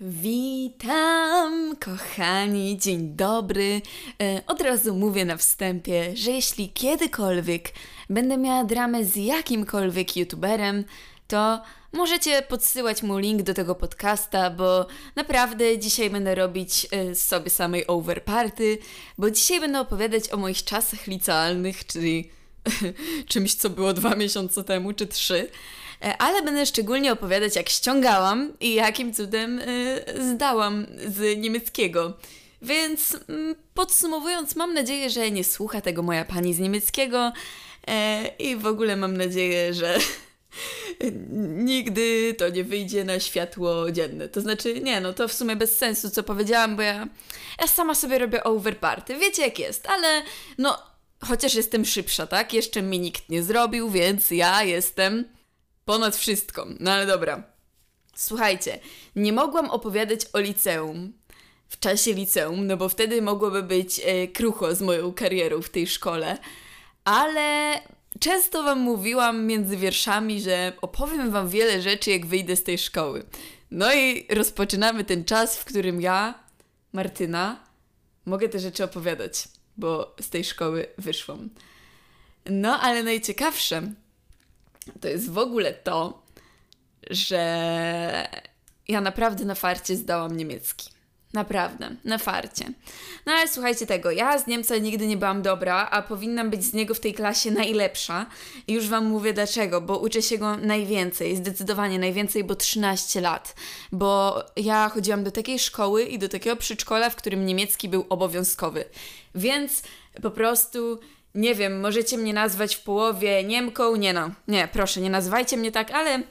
Witam, kochani, dzień dobry. E, od razu mówię na wstępie, że jeśli kiedykolwiek będę miała dramę z jakimkolwiek youtuberem, to możecie podsyłać mu link do tego podcasta, bo naprawdę dzisiaj będę robić e, sobie samej overparty, bo dzisiaj będę opowiadać o moich czasach licealnych, czyli czymś, co było dwa miesiące temu czy trzy. E, ale będę szczególnie opowiadać, jak ściągałam i jakim cudem y, zdałam z niemieckiego. Więc y, podsumowując, mam nadzieję, że nie słucha tego moja pani z niemieckiego y, i w ogóle mam nadzieję, że nigdy to nie wyjdzie na światło dzienne. To znaczy, nie, no to w sumie bez sensu, co powiedziałam, bo ja, ja sama sobie robię overparty. Wiecie jak jest, ale no, chociaż jestem szybsza, tak? Jeszcze mi nikt nie zrobił, więc ja jestem ponad wszystko. No ale dobra. Słuchajcie, nie mogłam opowiadać o liceum w czasie liceum, no bo wtedy mogłoby być e, krucho z moją karierą w tej szkole, ale często Wam mówiłam między wierszami, że opowiem Wam wiele rzeczy, jak wyjdę z tej szkoły. No i rozpoczynamy ten czas, w którym ja, Martyna, mogę te rzeczy opowiadać, bo z tej szkoły wyszłam. No, ale najciekawsze to jest w ogóle to, że ja naprawdę na farcie zdałam niemiecki. Naprawdę, na farcie. No ale słuchajcie tego, ja z Niemca nigdy nie byłam dobra, a powinnam być z niego w tej klasie najlepsza. I już Wam mówię dlaczego, bo uczę się go najwięcej, zdecydowanie najwięcej, bo 13 lat. Bo ja chodziłam do takiej szkoły i do takiego przedszkola, w którym niemiecki był obowiązkowy. Więc po prostu nie wiem, możecie mnie nazwać w połowie Niemką, nie no, nie, proszę, nie nazywajcie mnie tak, ale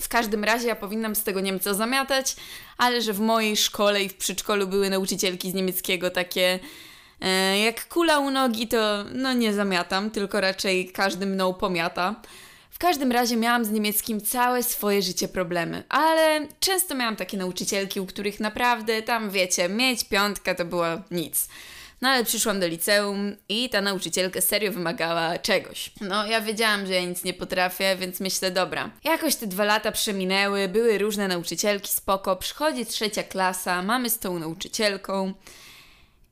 w każdym razie ja powinnam z tego Niemca zamiatać, ale że w mojej szkole i w przedszkolu były nauczycielki z niemieckiego takie e, jak kula u nogi, to no nie zamiatam, tylko raczej każdy mną pomiata. W każdym razie miałam z niemieckim całe swoje życie problemy, ale często miałam takie nauczycielki, u których naprawdę tam, wiecie, mieć piątkę to było nic. No ale przyszłam do liceum i ta nauczycielka serio wymagała czegoś. No ja wiedziałam, że ja nic nie potrafię, więc myślę, dobra. Jakoś te dwa lata przeminęły, były różne nauczycielki, spoko. Przychodzi trzecia klasa, mamy z tą nauczycielką.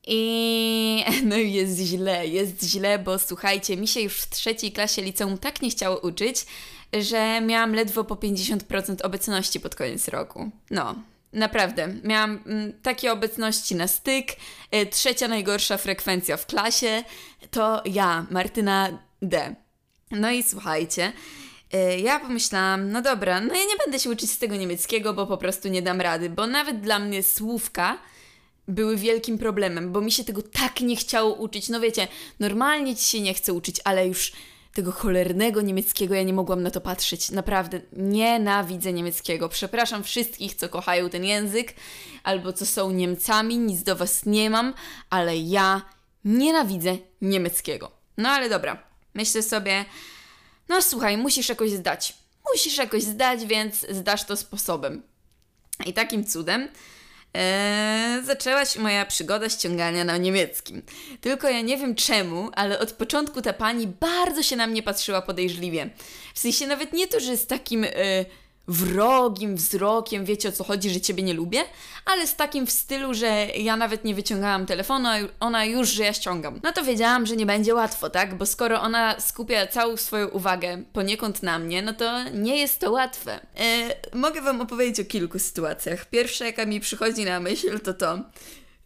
I no jest źle, jest źle, bo słuchajcie, mi się już w trzeciej klasie liceum tak nie chciało uczyć, że miałam ledwo po 50% obecności pod koniec roku. No, Naprawdę, miałam mm, takie obecności na styk. E, trzecia najgorsza frekwencja w klasie to ja, Martyna D. No i słuchajcie, e, ja pomyślałam, no dobra, no ja nie będę się uczyć z tego niemieckiego, bo po prostu nie dam rady, bo nawet dla mnie słówka były wielkim problemem, bo mi się tego tak nie chciało uczyć. No wiecie, normalnie ci się nie chce uczyć, ale już tego cholernego niemieckiego, ja nie mogłam na to patrzeć. Naprawdę nienawidzę niemieckiego. Przepraszam wszystkich, co kochają ten język albo co są Niemcami, nic do Was nie mam, ale ja nienawidzę niemieckiego. No ale dobra, myślę sobie, no słuchaj, musisz jakoś zdać. Musisz jakoś zdać, więc zdasz to sposobem. I takim cudem Eee, zaczęła się moja przygoda ściągania na niemieckim. Tylko ja nie wiem czemu, ale od początku ta pani bardzo się na mnie patrzyła podejrzliwie. W sensie nawet nie to, że z takim... E, wrogim wzrokiem, wiecie o co chodzi, że ciebie nie lubię, ale z takim w stylu, że ja nawet nie wyciągałam telefonu, a ona już, że ja ściągam. No to wiedziałam, że nie będzie łatwo, tak? Bo skoro ona skupia całą swoją uwagę poniekąd na mnie, no to nie jest to łatwe. E, mogę Wam opowiedzieć o kilku sytuacjach. Pierwsza, jaka mi przychodzi na myśl, to to,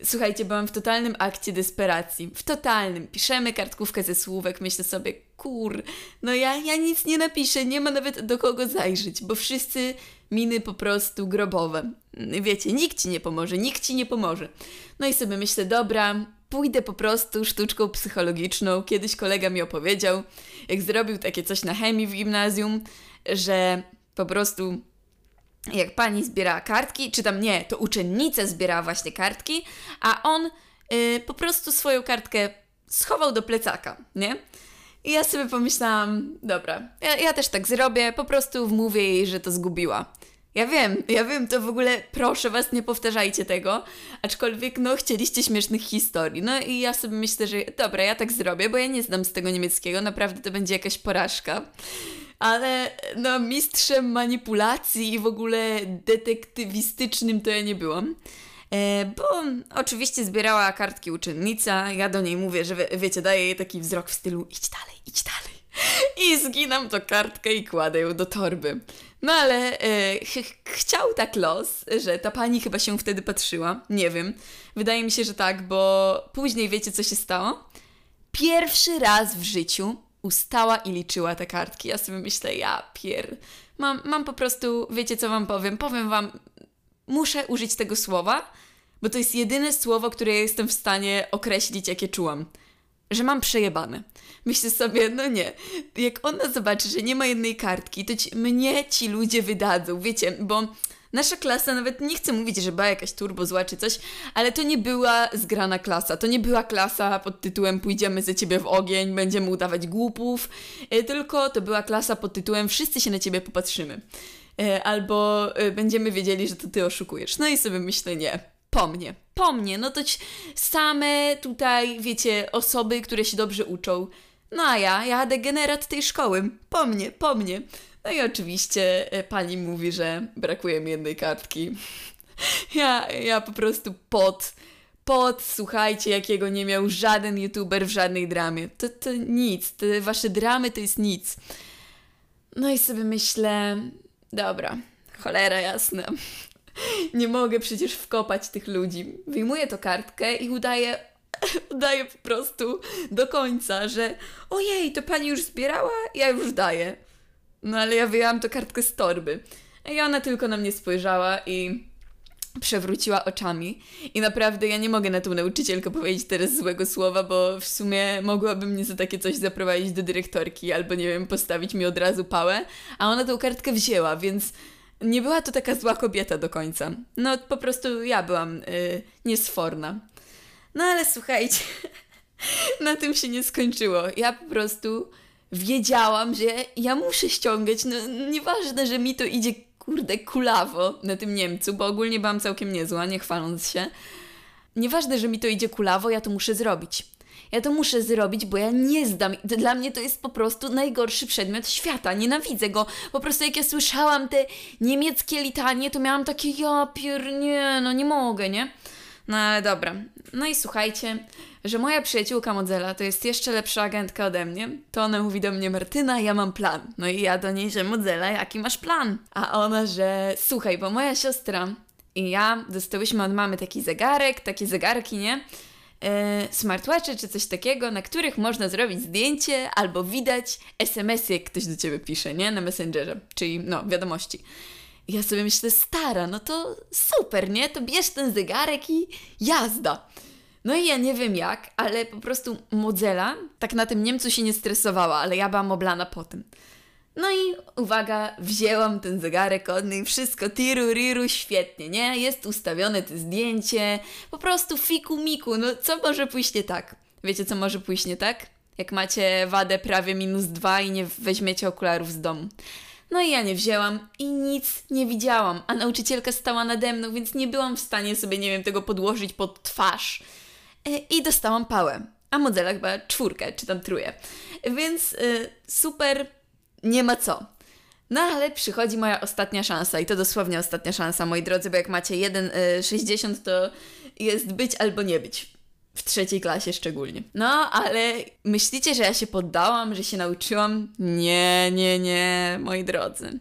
Słuchajcie, byłam w totalnym akcie desperacji. W totalnym. Piszemy kartkówkę ze słówek, myślę sobie, kur, no ja, ja nic nie napiszę, nie ma nawet do kogo zajrzeć, bo wszyscy miny po prostu grobowe. Wiecie, nikt ci nie pomoże, nikt ci nie pomoże. No i sobie myślę, dobra, pójdę po prostu sztuczką psychologiczną. Kiedyś kolega mi opowiedział, jak zrobił takie coś na chemii w gimnazjum, że po prostu jak pani zbierała kartki, czy tam nie, to uczennica zbierała właśnie kartki, a on yy, po prostu swoją kartkę schował do plecaka, nie? I ja sobie pomyślałam, dobra, ja, ja też tak zrobię, po prostu wmówię jej, że to zgubiła. Ja wiem, ja wiem, to w ogóle proszę was, nie powtarzajcie tego, aczkolwiek no chcieliście śmiesznych historii. No i ja sobie myślę, że dobra, ja tak zrobię, bo ja nie znam z tego niemieckiego, naprawdę to będzie jakaś porażka. Ale no mistrzem manipulacji i w ogóle detektywistycznym to ja nie byłam. E, bo oczywiście zbierała kartki uczennica, ja do niej mówię, że wie, wiecie, daję jej taki wzrok w stylu idź dalej, idź dalej. I zginam to kartkę i kładę ją do torby. No ale e, ch chciał tak los, że ta pani chyba się wtedy patrzyła. Nie wiem. Wydaje mi się, że tak, bo później wiecie, co się stało? Pierwszy raz w życiu ustała i liczyła te kartki. Ja sobie myślę, ja pier... Mam, mam po prostu, wiecie co wam powiem? Powiem wam, muszę użyć tego słowa, bo to jest jedyne słowo, które ja jestem w stanie określić, jakie czułam. Że mam przejebane. Myślę sobie, no nie, jak ona zobaczy, że nie ma jednej kartki, to ci, mnie ci ludzie wydadzą, wiecie, bo nasza klasa, nawet nie chcę mówić, że była jakaś turbo zła czy coś, ale to nie była zgrana klasa, to nie była klasa pod tytułem pójdziemy za ciebie w ogień, będziemy udawać głupów, e, tylko to była klasa pod tytułem wszyscy się na ciebie popatrzymy. E, albo e, będziemy wiedzieli, że to ty oszukujesz. No i sobie myślę, nie, po mnie, po mnie, no to same tutaj, wiecie, osoby, które się dobrze uczą. No a ja, ja degenerat tej szkoły, po mnie, po mnie. No i oczywiście e, pani mówi, że brakuje mi jednej kartki. Ja, ja po prostu pot, pot, słuchajcie, jakiego nie miał żaden youtuber w żadnej dramie. To, to nic, te wasze dramy to jest nic. No i sobie myślę, Dobra, cholera jasna. Nie mogę przecież wkopać tych ludzi. Wyjmuję to kartkę i udaję, udaję po prostu do końca, że ojej, to pani już zbierała? Ja już daję. No ale ja wyjęłam to kartkę z torby. I ona tylko na mnie spojrzała i przewróciła oczami. I naprawdę ja nie mogę na tą nauczycielkę powiedzieć teraz złego słowa, bo w sumie mogłaby mnie za takie coś zaprowadzić do dyrektorki albo nie wiem, postawić mi od razu pałę, a ona tą kartkę wzięła, więc nie była to taka zła kobieta do końca. No po prostu ja byłam yy, niesforna. No ale słuchajcie, na tym się nie skończyło. Ja po prostu wiedziałam, że ja muszę ściągać, no nieważne, że mi to idzie kurde, kulawo na tym Niemcu, bo ogólnie byłam całkiem niezła, nie chwaląc się. Nieważne, że mi to idzie kulawo, ja to muszę zrobić. Ja to muszę zrobić, bo ja nie zdam. Dla mnie to jest po prostu najgorszy przedmiot świata. Nienawidzę go. Po prostu jak ja słyszałam te niemieckie litanie, to miałam takie, ja pier... nie, no nie mogę, nie? No ale dobra. No i słuchajcie, że moja przyjaciółka Modzela to jest jeszcze lepsza agentka ode mnie, to ona mówi do mnie, Martyna, ja mam plan. No i ja do niej, że Modzela, jaki masz plan? A ona, że słuchaj, bo moja siostra i ja dostałyśmy od mamy taki zegarek, takie zegarki, nie? E, smartwatche czy coś takiego, na których można zrobić zdjęcie albo widać SMS, jak ktoś do ciebie pisze, nie? Na Messengerze, czyli no, wiadomości. I ja sobie myślę, stara, no to super, nie? To bierz ten zegarek i jazda. No i ja nie wiem jak, ale po prostu Modzela tak na tym Niemcu się nie stresowała, ale ja byłam oblana po tym. No i uwaga, wzięłam ten zegarek od niej, wszystko tiru riru, świetnie, nie? Jest ustawione to zdjęcie, po prostu fiku miku, no co może pójść nie tak? Wiecie co może pójść nie tak? Jak macie wadę prawie minus dwa i nie weźmiecie okularów z domu. No i ja nie wzięłam i nic nie widziałam, a nauczycielka stała nade mną, więc nie byłam w stanie sobie, nie wiem, tego podłożyć pod twarz. E, I dostałam pałę, a modela chyba czwórkę, czy tam trójkę. Więc y, super, nie ma co. No ale przychodzi moja ostatnia szansa i to dosłownie ostatnia szansa, moi drodzy, bo jak macie 1,60 y, to jest być albo nie być. W trzeciej klasie szczególnie. No, ale myślicie, że ja się poddałam, że się nauczyłam? Nie, nie, nie, moi drodzy.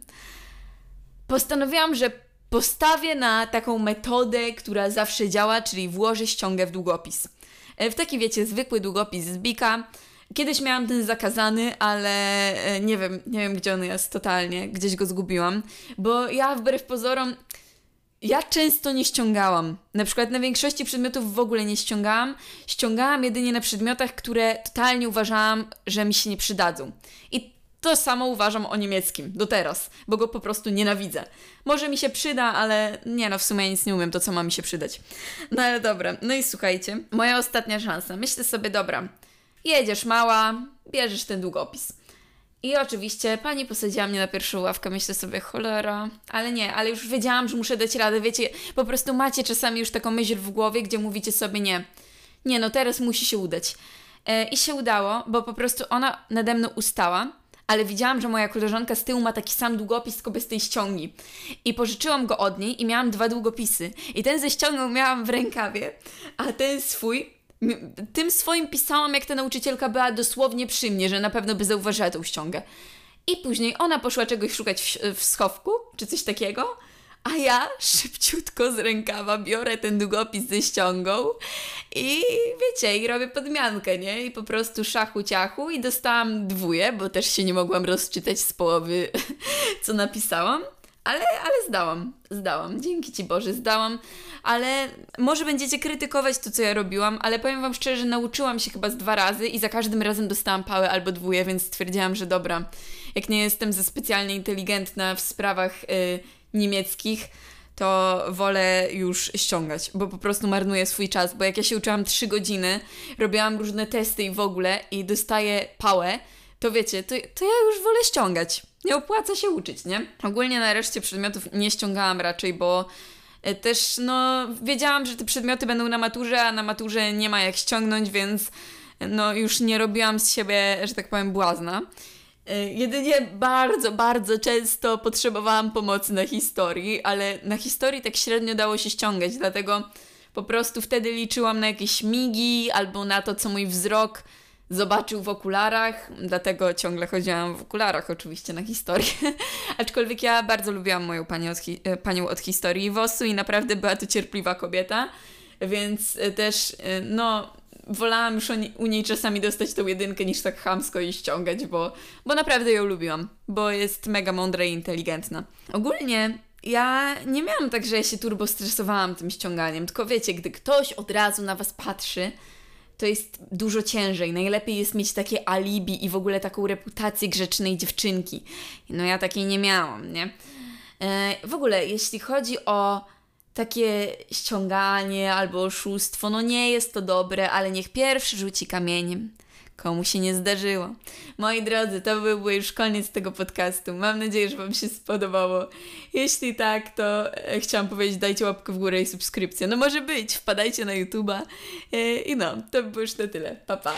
Postanowiłam, że postawię na taką metodę, która zawsze działa, czyli włożę ściągę w długopis. E, w taki, wiecie, zwykły długopis z Bika. Kiedyś miałam ten zakazany, ale e, nie wiem, nie wiem gdzie on jest totalnie, gdzieś go zgubiłam, bo ja wbrew pozorom ja często nie ściągałam. Na przykład na większości przedmiotów w ogóle nie ściągałam. Ściągałam jedynie na przedmiotach, które totalnie uważałam, że mi się nie przydadzą. I to samo uważam o niemieckim do teraz, bo go po prostu nienawidzę. Może mi się przyda, ale nie no, w sumie nic nie umiem, to co ma mi się przydać. No ale dobra, no i słuchajcie, moja ostatnia szansa. Myślę sobie, dobra, jedziesz mała, bierzesz ten długopis. I oczywiście pani posadziła mnie na pierwszą ławkę, myślę sobie, cholera, ale nie, ale już wiedziałam, że muszę dać radę, wiecie, po prostu macie czasami już taką myśl w głowie, gdzie mówicie sobie, nie, nie no, teraz musi się udać. E, I się udało, bo po prostu ona nade mną ustała, ale widziałam, że moja koleżanka z tyłu ma taki sam długopis, tylko bez tej ściągi. I pożyczyłam go od niej i miałam dwa długopisy. I ten ze ściągą miałam w rękawie, a ten swój tym swoim pisałam, jak ta nauczycielka była dosłownie przy mnie, że na pewno by zauważyła tą ściągę. I później ona poszła czegoś szukać w, w schowku, czy coś takiego, a ja szybciutko z rękawa biorę ten długopis ze ściągą i wiecie, i robię podmiankę, nie? I po prostu szachu ciachu i dostałam dwóje, bo też się nie mogłam rozczytać z połowy, co napisałam. Ale, ale zdałam, zdałam. Dzięki Ci Boże, zdałam. Ale może będziecie krytykować to, co ja robiłam, ale powiem Wam szczerze, nauczyłam się chyba z dwa razy i za każdym razem dostałam pałę albo dwóje, więc stwierdziłam, że dobra, jak nie jestem za specjalnie inteligentna w sprawach y, niemieckich, to wolę już ściągać, bo po prostu marnuję swój czas, bo jak ja się uczyłam 3 godziny, robiłam różne testy i w ogóle i dostaję pałę, to wiecie, to, to ja już wolę ściągać. Nie opłaca się uczyć, nie? Ogólnie na reszcie przedmiotów nie ściągałam raczej, bo e, też no wiedziałam, że te przedmioty będą na maturze, a na maturze nie ma jak ściągnąć, więc no już nie robiłam z siebie, że tak powiem, błazna. E, jedynie bardzo, bardzo często potrzebowałam pomocy na historii, ale na historii tak średnio dało się ściągać, dlatego po prostu wtedy liczyłam na jakieś migi albo na to, co mój wzrok zobaczył w okularach, dlatego ciągle chodziłam w okularach oczywiście na historię. Aczkolwiek ja bardzo lubiłam moją panią od, hi- e, panią od historii WOS-u i naprawdę była to cierpliwa kobieta, więc e, też no wolałam już u niej czasami dostać tą jedynkę niż tak chamsko i ściągać, bo, bo naprawdę ją lubiłam, bo jest mega mądra i inteligentna. Ogólnie ja nie miałam tak, że ja się turbo stresowałam tym ściąganiem, tylko wiecie, gdy ktoś od razu na was patrzy, to jest dużo ciężej. Najlepiej jest mieć takie alibi i w ogóle taką reputację grzecznej dziewczynki. No ja takiej nie miałam, nie? E, w ogóle, jeśli chodzi o takie ściąganie albo oszustwo, no nie jest to dobre, ale niech pierwszy rzuci kamieniem komu się nie zdarzyło. Moi drodzy, to byłby już koniec tego podcastu. Mam nadzieję, że Wam się spodobało. Jeśli tak, to e, chciałam powiedzieć, dajcie łapkę w górę i subskrypcję. No może być, wpadajcie na YouTube'a. E, I no, to by było już na tyle. Pa, pa.